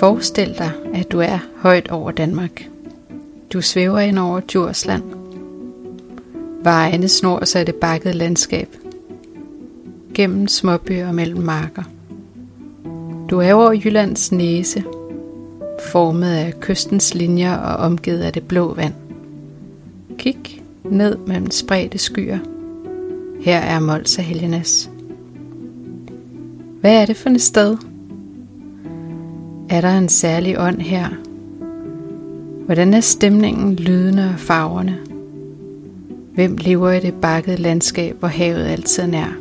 Forestil dig, at du er højt over Danmark. Du svæver ind over Djursland. Vejene snor sig i det bakkede landskab. Gennem småbyer og mellem marker. Du er over Jyllands næse, formet af kystens linjer og omgivet af det blå vand. Kig ned mellem spredte skyer. Her er Mols og Helgenes. Hvad er det for et sted? Er der en særlig ånd her? Hvordan er stemningen, lydene og farverne? Hvem lever i det bakkede landskab, hvor havet altid er nær?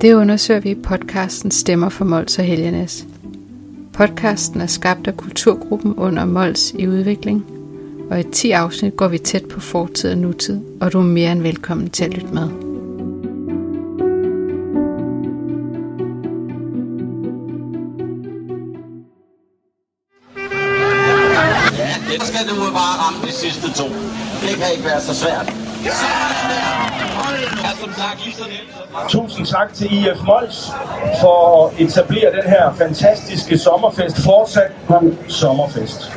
Det undersøger vi i podcasten Stemmer for Mols og Helgenes. Podcasten er skabt af Kulturgruppen under Mols i udvikling, og i 10 afsnit går vi tæt på fortid og nutid, og du er mere end velkommen til at lytte med. Bare ramme de sidste to. Det kan ikke være så svært. Tusind tak til IF Mols for at etablere den her fantastiske sommerfest. Fortsat god sommerfest.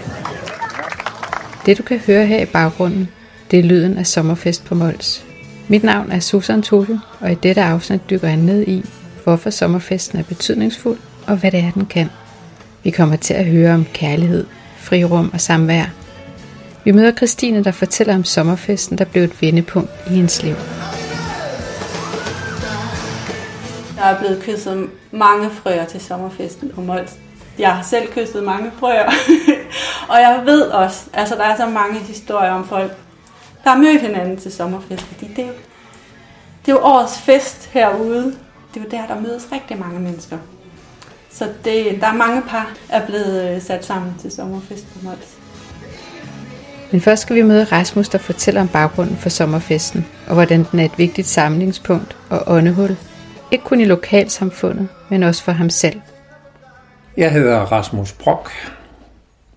Det du kan høre her i baggrunden, det er lyden af sommerfest på Mols. Mit navn er Susan Toto, og i dette afsnit dykker jeg ned i, hvorfor sommerfesten er betydningsfuld, og hvad det er, den kan. Vi kommer til at høre om kærlighed, frirum og samvær. Vi møder Christine, der fortæller om sommerfesten, der blev et vendepunkt i hendes liv. Der er blevet kysset mange frøer til sommerfesten på Mols. Jeg har selv kysset mange frøer. og jeg ved også, altså der er så mange historier om folk, der har mødt hinanden til sommerfest. Fordi det er jo, det er jo årets fest herude. Det er jo der, der mødes rigtig mange mennesker. Så det, der er mange par, er blevet øh, sat sammen til sommerfest på Mols. Men først skal vi møde Rasmus, der fortæller om baggrunden for sommerfesten, og hvordan den er et vigtigt samlingspunkt og åndehul. Ikke kun i lokalsamfundet, men også for ham selv. Jeg hedder Rasmus Brock,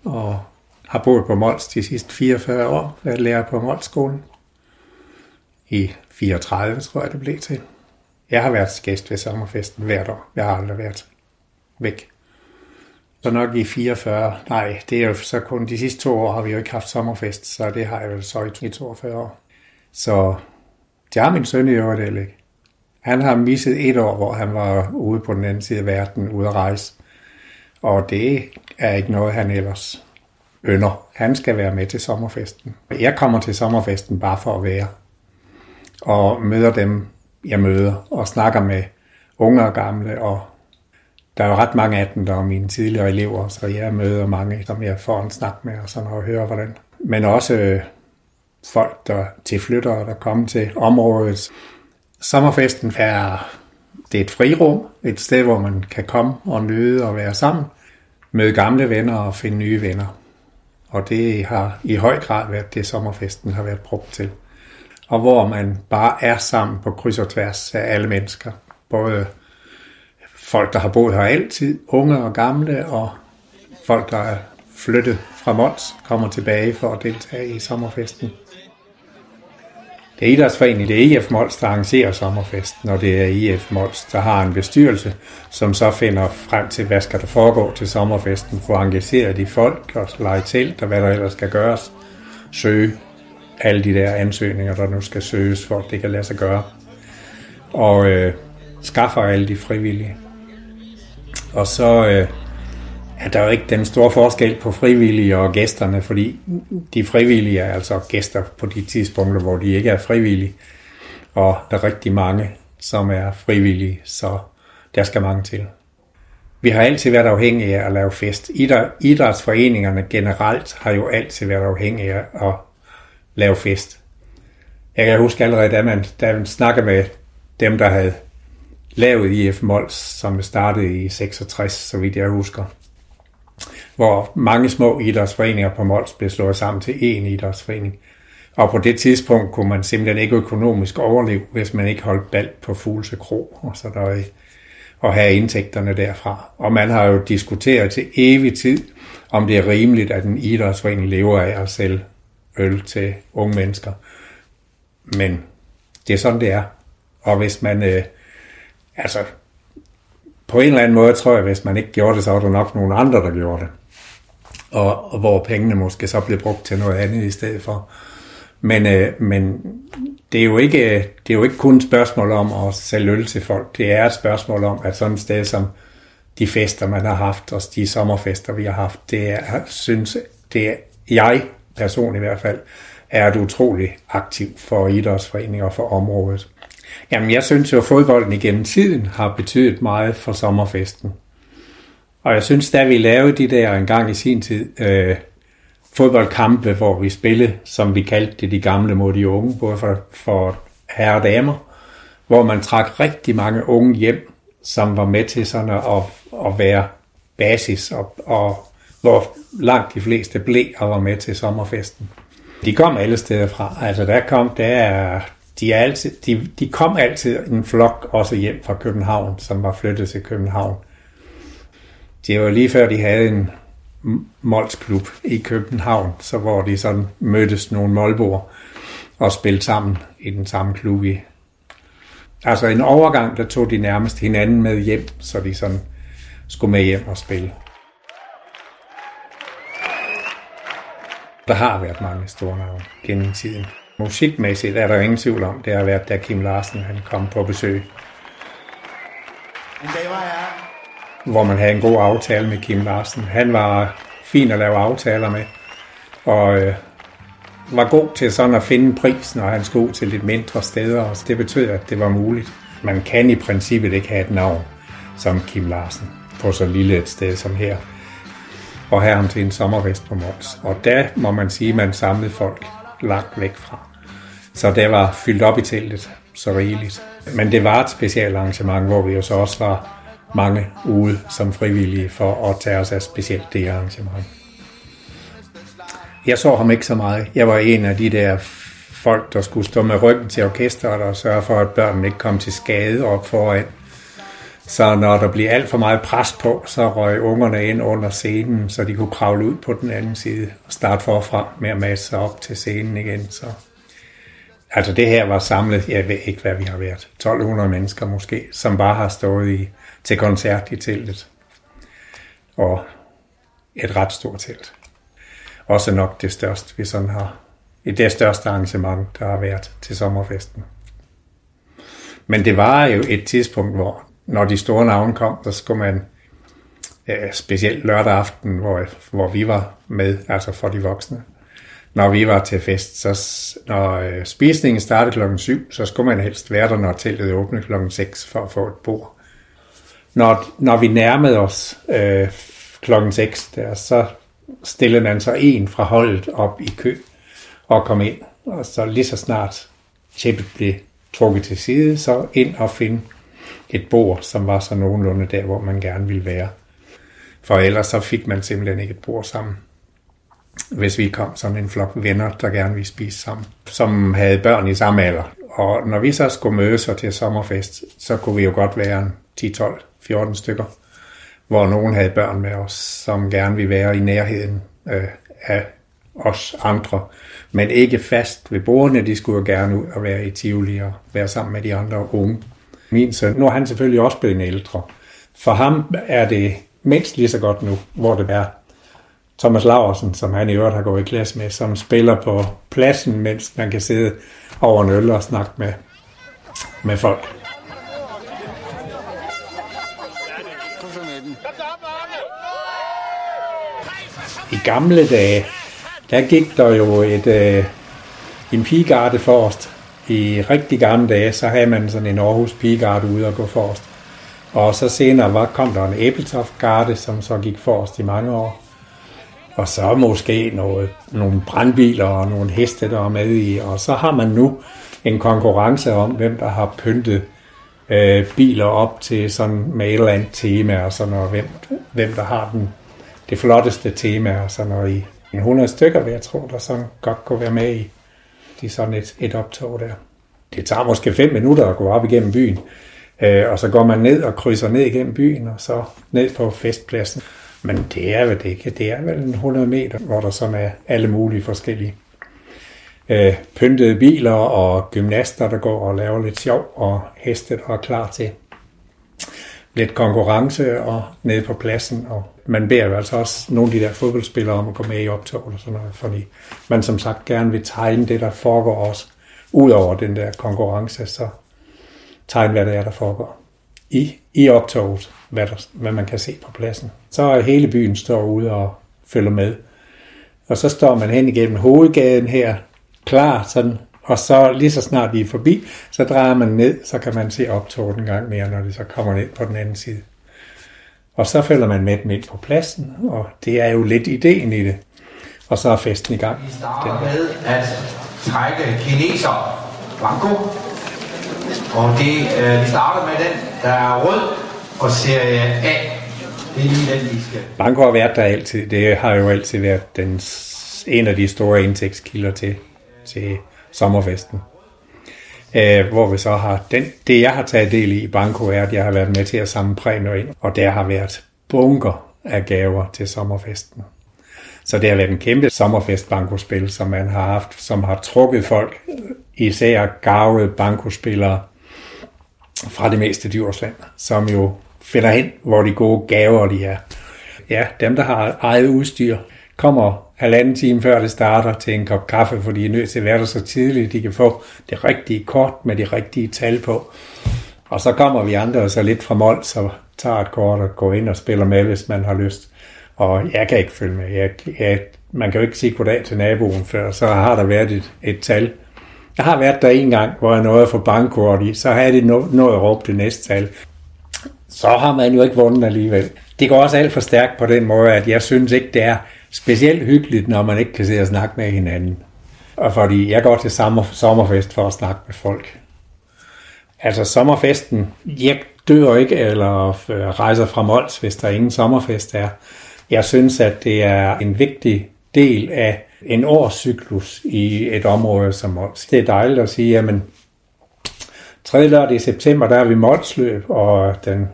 og har boet på Mols de sidste 44 år, været lærer på Molsskolen. I 34, tror jeg, det blev til. Jeg har været gæst ved sommerfesten hvert år. Jeg har aldrig været væk. Så nok i 44, nej, det er jo så kun de sidste to år har vi jo ikke haft sommerfest, så det har jeg jo så i 42 år. Så det har min søn i øvrigt ikke. Han har misset et år, hvor han var ude på den anden side af verden, ude at rejse. Og det er ikke noget, han ellers ønder. Han skal være med til sommerfesten. Jeg kommer til sommerfesten bare for at være. Og møder dem, jeg møder, og snakker med unge og gamle, og der er jo ret mange af dem, der er mine tidligere elever, så jeg møder mange, som jeg får en snak med, og sådan og hører hvordan. Men også øh, folk, der tilflytter og der kommer til området. Sommerfesten er, det er et frirum, et sted, hvor man kan komme og nyde og være sammen, møde gamle venner og finde nye venner. Og det har i høj grad været det, sommerfesten har været brugt til. Og hvor man bare er sammen på kryds og tværs af alle mennesker. Både folk, der har boet her altid, unge og gamle, og folk, der er flyttet fra Mols, kommer tilbage for at deltage i sommerfesten. Det er idrætsforeningen, det er IF Mols, der arrangerer sommerfesten, og det er IF Mols, der har en bestyrelse, som så finder frem til, hvad skal der foregå til sommerfesten, for at engagere de folk og lege telt og hvad der ellers skal gøres, søge alle de der ansøgninger, der nu skal søges, for at det kan lade sig gøre, og øh, skaffer alle de frivillige. Og så øh, er der jo ikke den store forskel på frivillige og gæsterne, fordi de frivillige er altså gæster på de tidspunkter, hvor de ikke er frivillige. Og der er rigtig mange, som er frivillige, så der skal mange til. Vi har altid været afhængige af at lave fest. Idrætsforeningerne generelt har jo altid været afhængige af at lave fest. Jeg kan huske allerede, da man, da man snakkede med dem, der havde lavet IF Mols, som startede i 66, så vidt jeg husker. Hvor mange små idrætsforeninger på Mols blev slået sammen til én idrætsforening. Og på det tidspunkt kunne man simpelthen ikke økonomisk overleve, hvis man ikke holdt bal på Fuglse Kro, og så der og have indtægterne derfra. Og man har jo diskuteret til evig tid, om det er rimeligt, at en idrætsforening lever af at sælge øl til unge mennesker. Men det er sådan, det er. Og hvis man øh, altså på en eller anden måde tror jeg, hvis man ikke gjorde det, så var der nok nogle andre, der gjorde det. Og, og hvor pengene måske så blev brugt til noget andet i stedet for. Men, øh, men det, er jo ikke, øh, det er jo ikke kun et spørgsmål om at sælge øl til folk. Det er et spørgsmål om, at sådan et sted som de fester, man har haft, og de sommerfester, vi har haft, det er, synes, det er jeg personligt i hvert fald, er et utroligt aktiv for idrætsforeninger og for området. Jamen, jeg synes jo, at fodbolden igennem tiden har betydet meget for sommerfesten. Og jeg synes, da vi lavede de der engang i sin tid, øh, fodboldkampe, hvor vi spillede, som vi kaldte det, de gamle mod de unge, både for, for herre og damer, hvor man trak rigtig mange unge hjem, som var med til sådan at, at være basis, og, og hvor langt de fleste blev og var med til sommerfesten. De kom alle steder fra. Altså der kom, der de, er altid, de, de kom altid en flok også hjem fra København, som var flyttet til København. Det var lige før, de havde en målsklub i København, så hvor de sådan mødtes nogle målbor og spillede sammen i den samme klub i. Altså en overgang, der tog de nærmest hinanden med hjem, så de sådan skulle med hjem og spille. Der har været mange store navne gennem tiden. Musikmæssigt er der ingen tvivl om, det har været, da Kim Larsen han kom på besøg. Hvor man havde en god aftale med Kim Larsen. Han var fin at lave aftaler med, og øh, var god til sådan at finde pris, når han skulle til lidt mindre steder, og det betød, at det var muligt. Man kan i princippet ikke have et navn som Kim Larsen på så lille et sted som her og have ham til en sommervest på Mols. Og der må man sige, at man samlede folk langt væk fra. Så det var fyldt op i teltet så rigeligt. Men det var et specielt arrangement, hvor vi jo så også var mange ude som frivillige for at tage os af specielt det arrangement. Jeg så ham ikke så meget. Jeg var en af de der folk, der skulle stå med ryggen til orkestret og sørge for, at børnene ikke kom til skade op foran. Så når der blev alt for meget pres på, så røg ungerne ind under scenen, så de kunne kravle ud på den anden side og starte forfra med at masse sig op til scenen igen. Så. Altså det her var samlet, jeg ved ikke hvad vi har været, 1200 mennesker måske, som bare har stået i, til koncert i teltet. Og et ret stort telt. Også nok det største, vi sådan har, det største arrangement, der har været til sommerfesten. Men det var jo et tidspunkt, hvor når de store navne kom, så skulle man øh, specielt lørdag aften, hvor, hvor vi var med, altså for de voksne. Når vi var til fest, så når øh, spisningen startede klokken 7, så skulle man helst være der, når teltet åbnede klokken 6 for at få et bord. Når, når vi nærmede os øh, klokken 6, der, så stillede man så en fra holdet op i kø og kom ind. Og så lige så snart tæppet blev trukket til side, så ind og finde et bord, som var så nogenlunde der, hvor man gerne ville være. For ellers så fik man simpelthen ikke et bord sammen. Hvis vi kom som en flok venner, der gerne ville spise sammen, som havde børn i samme alder. Og når vi så skulle mødes og til sommerfest, så kunne vi jo godt være 10, 12, 14 stykker, hvor nogen havde børn med os, som gerne ville være i nærheden øh, af os andre, men ikke fast ved bordene. De skulle jo gerne ud og være i Tivoli og være sammen med de andre unge min søn. Nu er han selvfølgelig også blevet ældre. For ham er det mindst lige så godt nu, hvor det er Thomas Laversen, som han i øvrigt har gået i klasse med, som spiller på pladsen, mens man kan sidde over en øl og snakke med, med folk. I gamle dage, der gik der jo et, øh, en pigegarde forrest, i rigtig gamle dage, så havde man sådan en Aarhus Pigegarde ude og gå forrest. Og så senere var, kom der en æbletoftgarde, som så gik forrest i mange år. Og så måske noget, nogle brandbiler og nogle heste, der er med i. Og så har man nu en konkurrence om, hvem der har pyntet øh, biler op til sådan med et eller andet tema og sådan noget. Hvem, hvem der har den, det flotteste tema og sådan noget i. 100 stykker vil jeg tro, der sådan godt kunne være med i de sådan et, et optog der. Det tager måske 5 minutter at gå op igennem byen, øh, og så går man ned og krydser ned igennem byen, og så ned på festpladsen. Men det er vel ikke. Det er vel en 100 meter, hvor der sådan er alle mulige forskellige øh, pyntede biler og gymnaster, der går og laver lidt sjov, og heste, der er klar til. lidt konkurrence og nede på pladsen, og man beder jo altså også nogle af de der fodboldspillere om at gå med i optog og sådan noget, fordi man som sagt gerne vil tegne det, der foregår også, ud over den der konkurrence, så tegne, hvad det er, der foregår i, i optoget, hvad, der, hvad man kan se på pladsen. Så er hele byen står ude og følger med. Og så står man hen igennem hovedgaden her, klar sådan, og så lige så snart vi er forbi, så drejer man ned, så kan man se optoget en gang mere, når det så kommer ned på den anden side. Og så følger man med dem ind på pladsen, og det er jo lidt ideen i det. Og så er festen i gang. Vi starter med at trække kineser. Banko. Og det, øh, vi starter med den, der er rød og serie A. Det er lige den, vi skal. Banko har været der altid. Det har jo altid været den, en af de store indtægtskilder til, til sommerfesten. Æh, hvor vi så har, den, det jeg har taget del i i Banko er, at jeg har været med til at samle præmier ind, og der har været bunker af gaver til sommerfesten. Så det har været en kæmpe sommerfest bankospil, som man har haft, som har trukket folk, især gavede bankospillere fra det meste Djursland, som jo finder hen, hvor de gode gaver de er. Ja, dem der har eget udstyr, kommer halvanden time før det starter til en kop kaffe, for de er nødt til at være der så tidligt, de kan få det rigtige kort med de rigtige tal på. Og så kommer vi andre så lidt fra mål, så tager et kort og går ind og spiller med, hvis man har lyst. Og jeg kan ikke følge med. Jeg, jeg, man kan jo ikke sige goddag til naboen før, så har der været et, et tal. Jeg har været der en gang, hvor jeg nåede at få bankkort i, så havde de nået at råbe det næste tal. Så har man jo ikke vundet alligevel. Det går også alt for stærkt på den måde, at jeg synes ikke, det er specielt hyggeligt, når man ikke kan se og snakke med hinanden. Og fordi jeg går til sommer, sommerfest for at snakke med folk. Altså sommerfesten, jeg dør ikke eller øh, rejser fra Mols, hvis der ingen sommerfest er. Jeg synes, at det er en vigtig del af en årscyklus i et område som os. Det er dejligt at sige, at 3. lørdag i september, der er vi målsløb, og den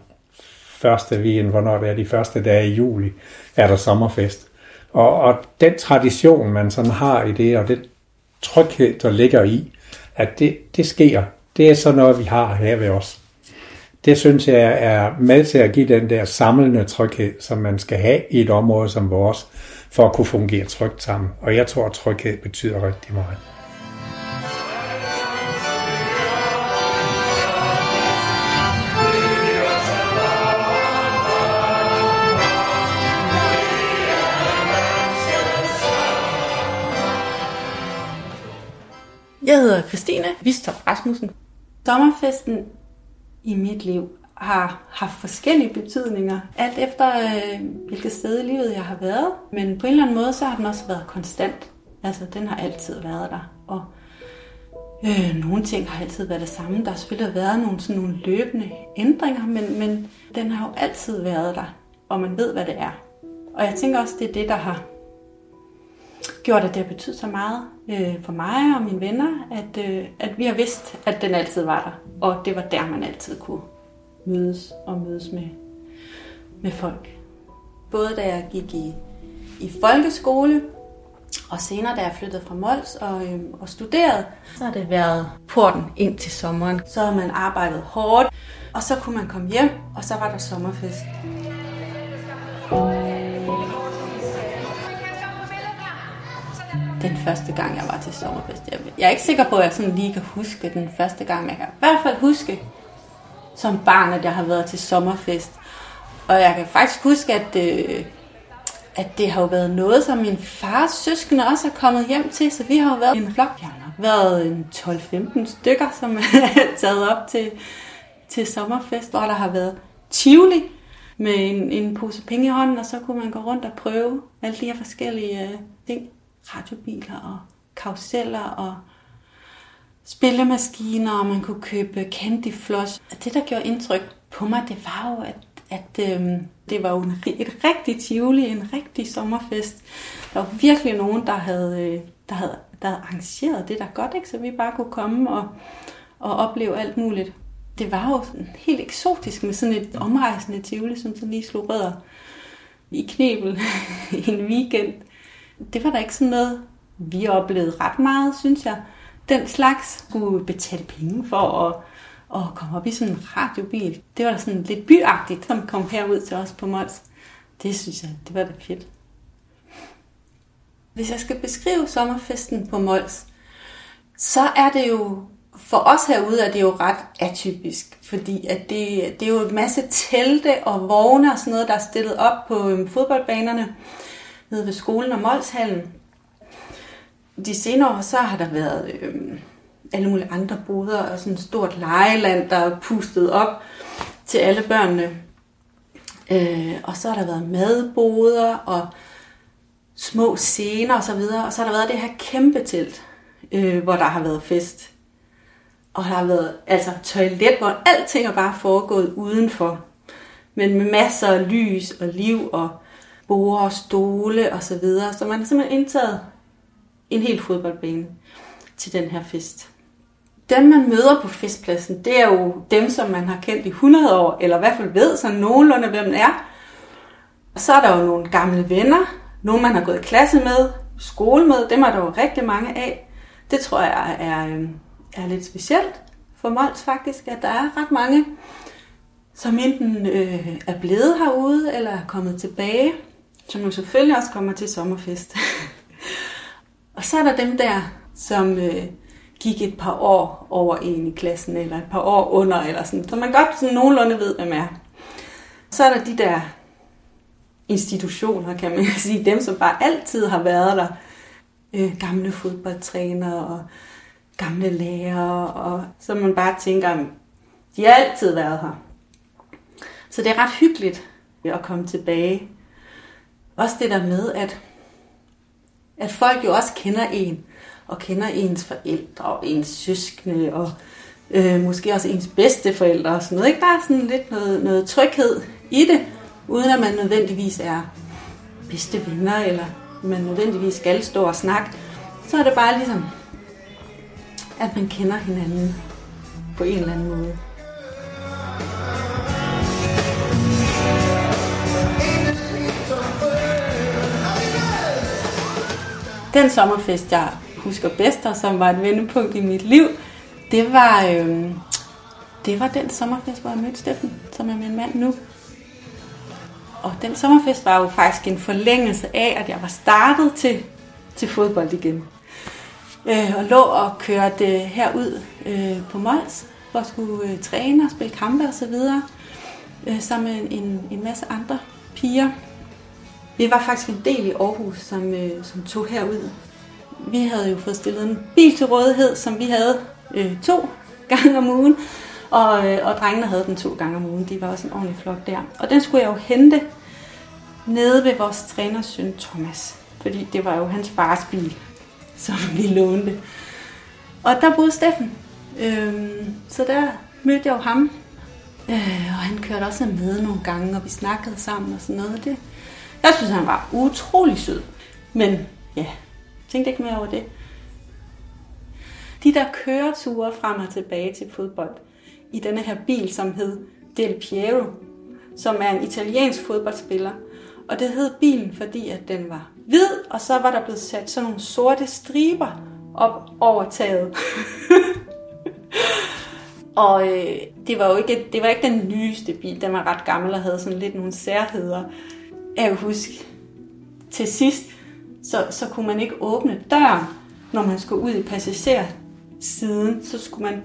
første weekend, hvornår det er de første dage i juli, er der sommerfest. Og, og den tradition, man sådan har i det, og den tryghed, der ligger i, at det, det sker, det er sådan noget, vi har her ved os. Det synes jeg er med til at give den der samlende tryghed, som man skal have i et område som vores, for at kunne fungere trygt sammen. Og jeg tror, at tryghed betyder rigtig meget. Jeg hedder Christine Vistop Rasmussen. Sommerfesten i mit liv har haft forskellige betydninger, alt efter øh, hvilket sted i livet jeg har været. Men på en eller anden måde, så har den også været konstant. Altså, den har altid været der. Og øh, nogle ting har altid været det samme. Der har selvfølgelig været nogle, sådan nogle løbende ændringer, men, men den har jo altid været der, og man ved, hvad det er. Og jeg tænker også, det er det, der har gjort, at det har betydet så meget øh, for mig og mine venner, at, øh, at vi har vidst, at den altid var der. Og det var der, man altid kunne mødes og mødes med, med folk. Både da jeg gik i, i folkeskole, og senere da jeg flyttede fra Mols og, øh, og studerede, så har det været porten ind til sommeren. Så har man arbejdet hårdt, og så kunne man komme hjem, og så var der sommerfest. Den første gang, jeg var til sommerfest. Jeg, jeg er ikke sikker på, at jeg sådan lige kan huske den første gang. Jeg kan i hvert fald huske som barn, at jeg har været til sommerfest. Og jeg kan faktisk huske, at, øh, at det har jo været noget, som min fars søskende også er kommet hjem til. Så vi har jo været en flok. Jeg har nok været en 12-15 stykker, som er taget op til, til sommerfest, hvor der har været Tivoli med en, en pose penge i hånden, og så kunne man gå rundt og prøve alle de her forskellige øh, ting radiobiler og karuseller og spillemaskiner, og man kunne købe candy floss. Det, der gjorde indtryk på mig, det var jo, at, at øhm, det var jo en, et rigtigt tivoli, en rigtig sommerfest. Der var virkelig nogen, der havde, øh, der havde, der havde arrangeret det der godt, ikke? så vi bare kunne komme og, og opleve alt muligt. Det var jo helt eksotisk med sådan et omrejsende tivoli, som så lige slog rødder i knebel en weekend det var da ikke sådan noget, vi oplevede ret meget, synes jeg. Den slags skulle betale penge for at, at komme op i sådan en radiobil. Det var da sådan lidt byagtigt, som kom herud til os på Mols. Det synes jeg, det var da fedt. Hvis jeg skal beskrive sommerfesten på Mols, så er det jo, for os herude er det jo ret atypisk, fordi at det, det er jo en masse telte og vogne og sådan noget, der er stillet op på øhm, fodboldbanerne nede ved skolen og Molshallen. De senere år, så har der været øh, alle mulige andre boder og sådan et stort lejeland, der er pustet op til alle børnene. Øh, og så har der været madboder og små scener og så videre. Og så har der været det her kæmpe telt, øh, hvor der har været fest. Og der har været altså toilet, hvor alting er bare foregået udenfor. Men med masser af lys og liv og borde og stole og så videre. Så man har simpelthen indtaget en hel fodboldbane til den her fest. Dem, man møder på festpladsen, det er jo dem, som man har kendt i 100 år, eller i hvert fald ved sådan nogenlunde, hvem det er. Og så er der jo nogle gamle venner, nogle man har gået i klasse med, skole med, dem er der jo rigtig mange af. Det tror jeg er, er øhm, lidt specielt for Mols faktisk, at der er ret mange, som enten øh, er blevet herude, eller er kommet tilbage, som jo selvfølgelig også kommer til sommerfest. og så er der dem der, som øh, gik et par år over en i klassen, eller et par år under, eller sådan, så man godt sådan nogenlunde ved, hvem er. Så er der de der institutioner, kan man sige, dem som bare altid har været der. Øh, gamle fodboldtrænere og gamle lærere, og så man bare tænker, de har altid været her. Så det er ret hyggeligt at komme tilbage. Også det der med, at, at folk jo også kender en, og kender ens forældre og ens søskende, og øh, måske også ens bedsteforældre og sådan noget. Ikke? Der er sådan lidt noget, noget tryghed i det, uden at man nødvendigvis er bedste venner, eller man nødvendigvis skal stå og snakke. Så er det bare ligesom, at man kender hinanden på en eller anden måde. Den sommerfest, jeg husker bedst, og som var et vendepunkt i mit liv, det var, øh, det var den sommerfest, hvor jeg mødte Steffen, som er min mand nu. Og den sommerfest var jo faktisk en forlængelse af, at jeg var startet til, til fodbold igen. Øh, og lå og kørte herud øh, på Mols, for at skulle øh, træne og spille kampe og så videre, øh, sammen med en, en masse andre piger. Vi var faktisk en del i Aarhus, som, øh, som tog herud. Vi havde jo fået stillet en bil til rådighed, som vi havde øh, to gange om ugen. Og, øh, og drengene havde den to gange om ugen. De var også en ordentlig flok der. Og den skulle jeg jo hente nede ved vores træners søn Thomas. Fordi det var jo hans fars bil, som vi lånte. Og der boede Steffen. Øh, så der mødte jeg jo ham. Øh, og han kørte også med nogle gange, og vi snakkede sammen og sådan noget. Det, jeg synes, han var utrolig sød. Men ja, tænkte ikke mere over det. De der køreture frem og tilbage til fodbold i denne her bil, som hed Del Piero, som er en italiensk fodboldspiller. Og det hed bilen, fordi at den var hvid, og så var der blevet sat sådan nogle sorte striber op over taget. og øh, det var jo ikke, det var ikke den nyeste bil, den var ret gammel og havde sådan lidt nogle særheder. Jeg kan huske, til sidst, så, så kunne man ikke åbne døren, når man skulle ud i passagersiden. Så skulle man,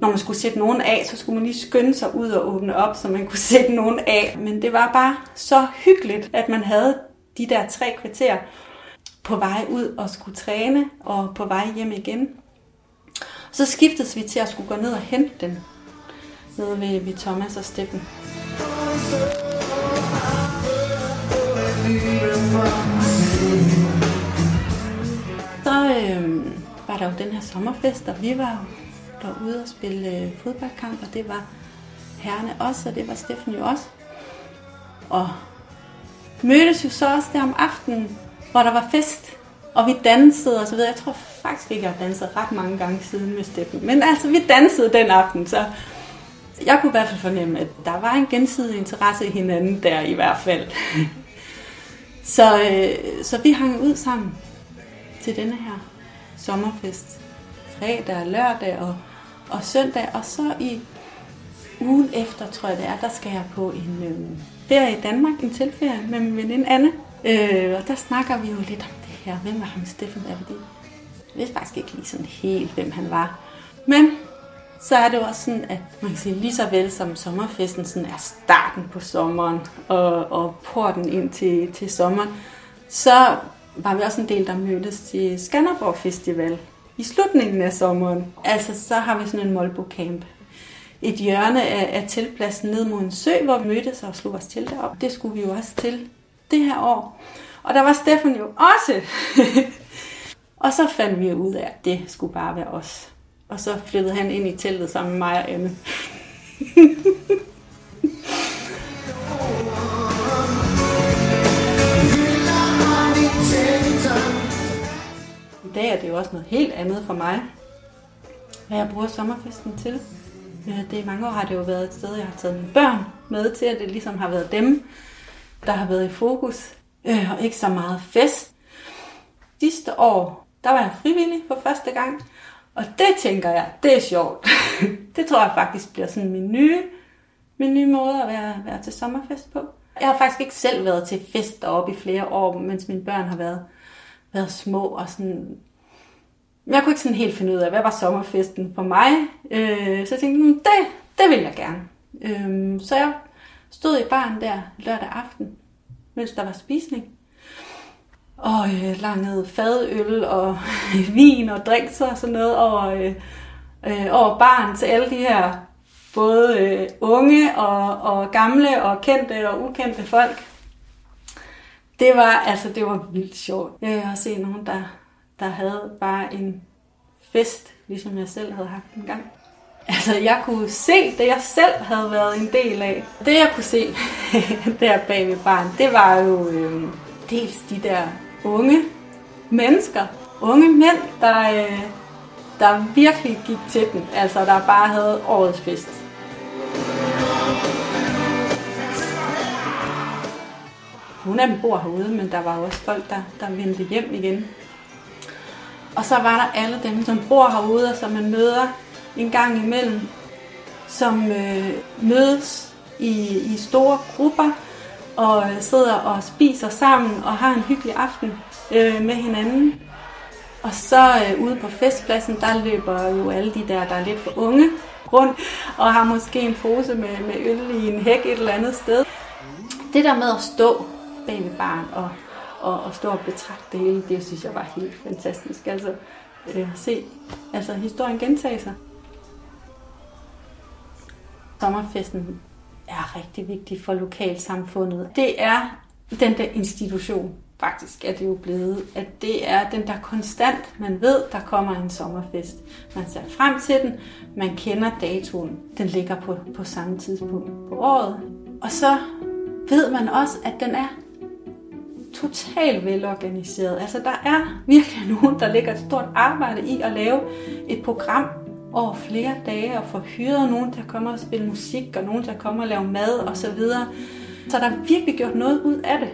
når man skulle sætte nogen af, så skulle man lige skynde sig ud og åbne op, så man kunne sætte nogen af. Men det var bare så hyggeligt, at man havde de der tre kvarter på vej ud og skulle træne, og på vej hjem igen. Så skiftede vi til at skulle gå ned og hente den nede ved, ved Thomas og Steffen. Så øh, var der jo den her sommerfest, og vi var derude og spille øh, fodboldkamp, og det var herrene også, og det var Steffen jo også. Og mødtes jo så også der om aftenen, hvor der var fest, og vi dansede og så videre. Jeg tror faktisk ikke, jeg har danset ret mange gange siden med Steffen. Men altså, vi dansede den aften, så jeg kunne i hvert fald fornemme, at der var en gensidig interesse i hinanden der i hvert fald. Så, øh, så vi hang ud sammen til denne her sommerfest. Fredag og lørdag og og søndag, og så i ugen efter, tror jeg det er, der skal jeg på en øh, ferie i Danmark, en tilferie med min veninde Anne. Øh, og der snakker vi jo lidt om det her. Hvem var ham Steffen? Er det? Jeg vidste faktisk ikke lige sådan helt, hvem han var. Men så er det jo også sådan, at man kan sige, lige så vel som sommerfesten sådan er starten på sommeren og, og porten ind til, til sommeren, så var vi også en del, der mødtes til Skanderborg Festival i slutningen af sommeren. Altså, så har vi sådan en Molbo Camp. Et hjørne af, af tilpladsen ned mod en sø, hvor vi mødtes og slog os til derop. Det skulle vi jo også til det her år. Og der var Stefan jo også. og så fandt vi ud af, at det skulle bare være os. Og så flyttede han ind i teltet sammen med mig og Anne. I dag er det jo også noget helt andet for mig, hvad jeg bruger sommerfesten til. Øh, det i mange år har det jo været et sted, jeg har taget mine børn med til, at det ligesom har været dem, der har været i fokus, øh, og ikke så meget fest. Sidste år, der var jeg frivillig for første gang, og det tænker jeg, det er sjovt. det tror jeg faktisk bliver sådan min nye, min nye måde at være, være til sommerfest på. Jeg har faktisk ikke selv været til fest deroppe i flere år, mens mine børn har været, været små og sådan... Jeg kunne ikke sådan helt finde ud af, hvad var sommerfesten for mig. Øh, så jeg tænkte, hmm, det, det vil jeg gerne. Øh, så jeg stod i baren der lørdag aften, mens der var spisning og øh, langede fadøl og vin og drinks og sådan noget over, øh, øh, over barn til alle de her både øh, unge og, og gamle og kendte og ukendte folk. Det var altså det var vildt sjovt. Jeg har set nogen, der, der havde bare en fest, ligesom jeg selv havde haft en gang. Altså, jeg kunne se det, jeg selv havde været en del af. Det, jeg kunne se der bag ved barn, det var jo øh, dels de der unge mennesker, unge mænd, der, øh, der virkelig gik til den. Altså, der bare havde årets fest. Nogle af dem bor herude, men der var også folk, der, der vendte hjem igen. Og så var der alle dem, som bor herude, og som man møder en gang imellem, som øh, mødes i, i store grupper, og sidder og spiser sammen og har en hyggelig aften øh, med hinanden. Og så øh, ude på festpladsen, der løber jo alle de der, der er lidt for unge, rundt og har måske en pose med, med øl i en hæk et eller andet sted. Det der med at stå bag ved barn og, og, og stå og betragte det hele, det synes jeg var helt fantastisk. Altså, øh, se altså, historien gentage sig. Sommerfesten er rigtig vigtig for lokalsamfundet. Det er den der institution, faktisk er det jo blevet, at det er den der konstant, man ved, der kommer en sommerfest. Man ser frem til den, man kender datoen, den ligger på, på samme tidspunkt på året. Og så ved man også, at den er totalt velorganiseret. Altså der er virkelig nogen, der lægger et stort arbejde i at lave et program, over flere dage og få hyret nogen til at komme og spille musik, og nogen til at komme og lave mad og så videre. Så der er virkelig gjort noget ud af det.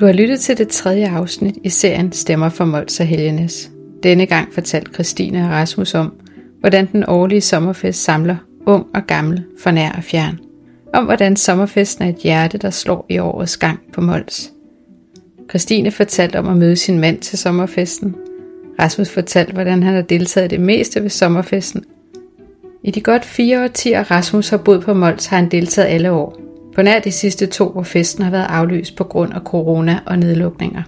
Du har lyttet til det tredje afsnit i serien Stemmer for Mols og Helgenes. Denne gang fortalte Christine og Rasmus om, hvordan den årlige sommerfest samler ung og gammel for nær og fjern. Om hvordan sommerfesten er et hjerte, der slår i årets gang på Mols. Christine fortalte om at møde sin mand til sommerfesten. Rasmus fortalte, hvordan han har deltaget det meste ved sommerfesten. I de godt fire årtier Rasmus har boet på Mols, har han deltaget alle år. På nær de sidste to, hvor festen har været aflyst på grund af corona og nedlukninger.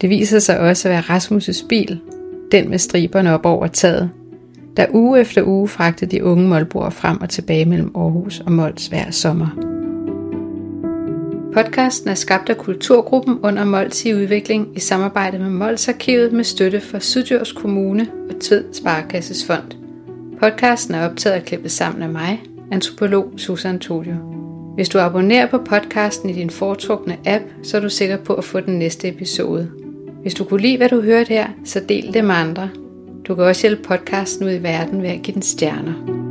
Det viser sig også at være Rasmus' bil, den med striberne op over taget, der uge efter uge fragtede de unge målboere frem og tilbage mellem Aarhus og Mols hver sommer. Podcasten er skabt af Kulturgruppen under Mols i udvikling i samarbejde med Mols Arkivet med støtte fra Syddjurs Kommune og Tved Sparekasses Fond. Podcasten er optaget og klippet sammen af mig, antropolog Susan Tolio. Hvis du abonnerer på podcasten i din foretrukne app, så er du sikker på at få den næste episode. Hvis du kunne lide, hvad du hørte her, så del det med andre. Du kan også hjælpe podcasten ud i verden ved at give den stjerner.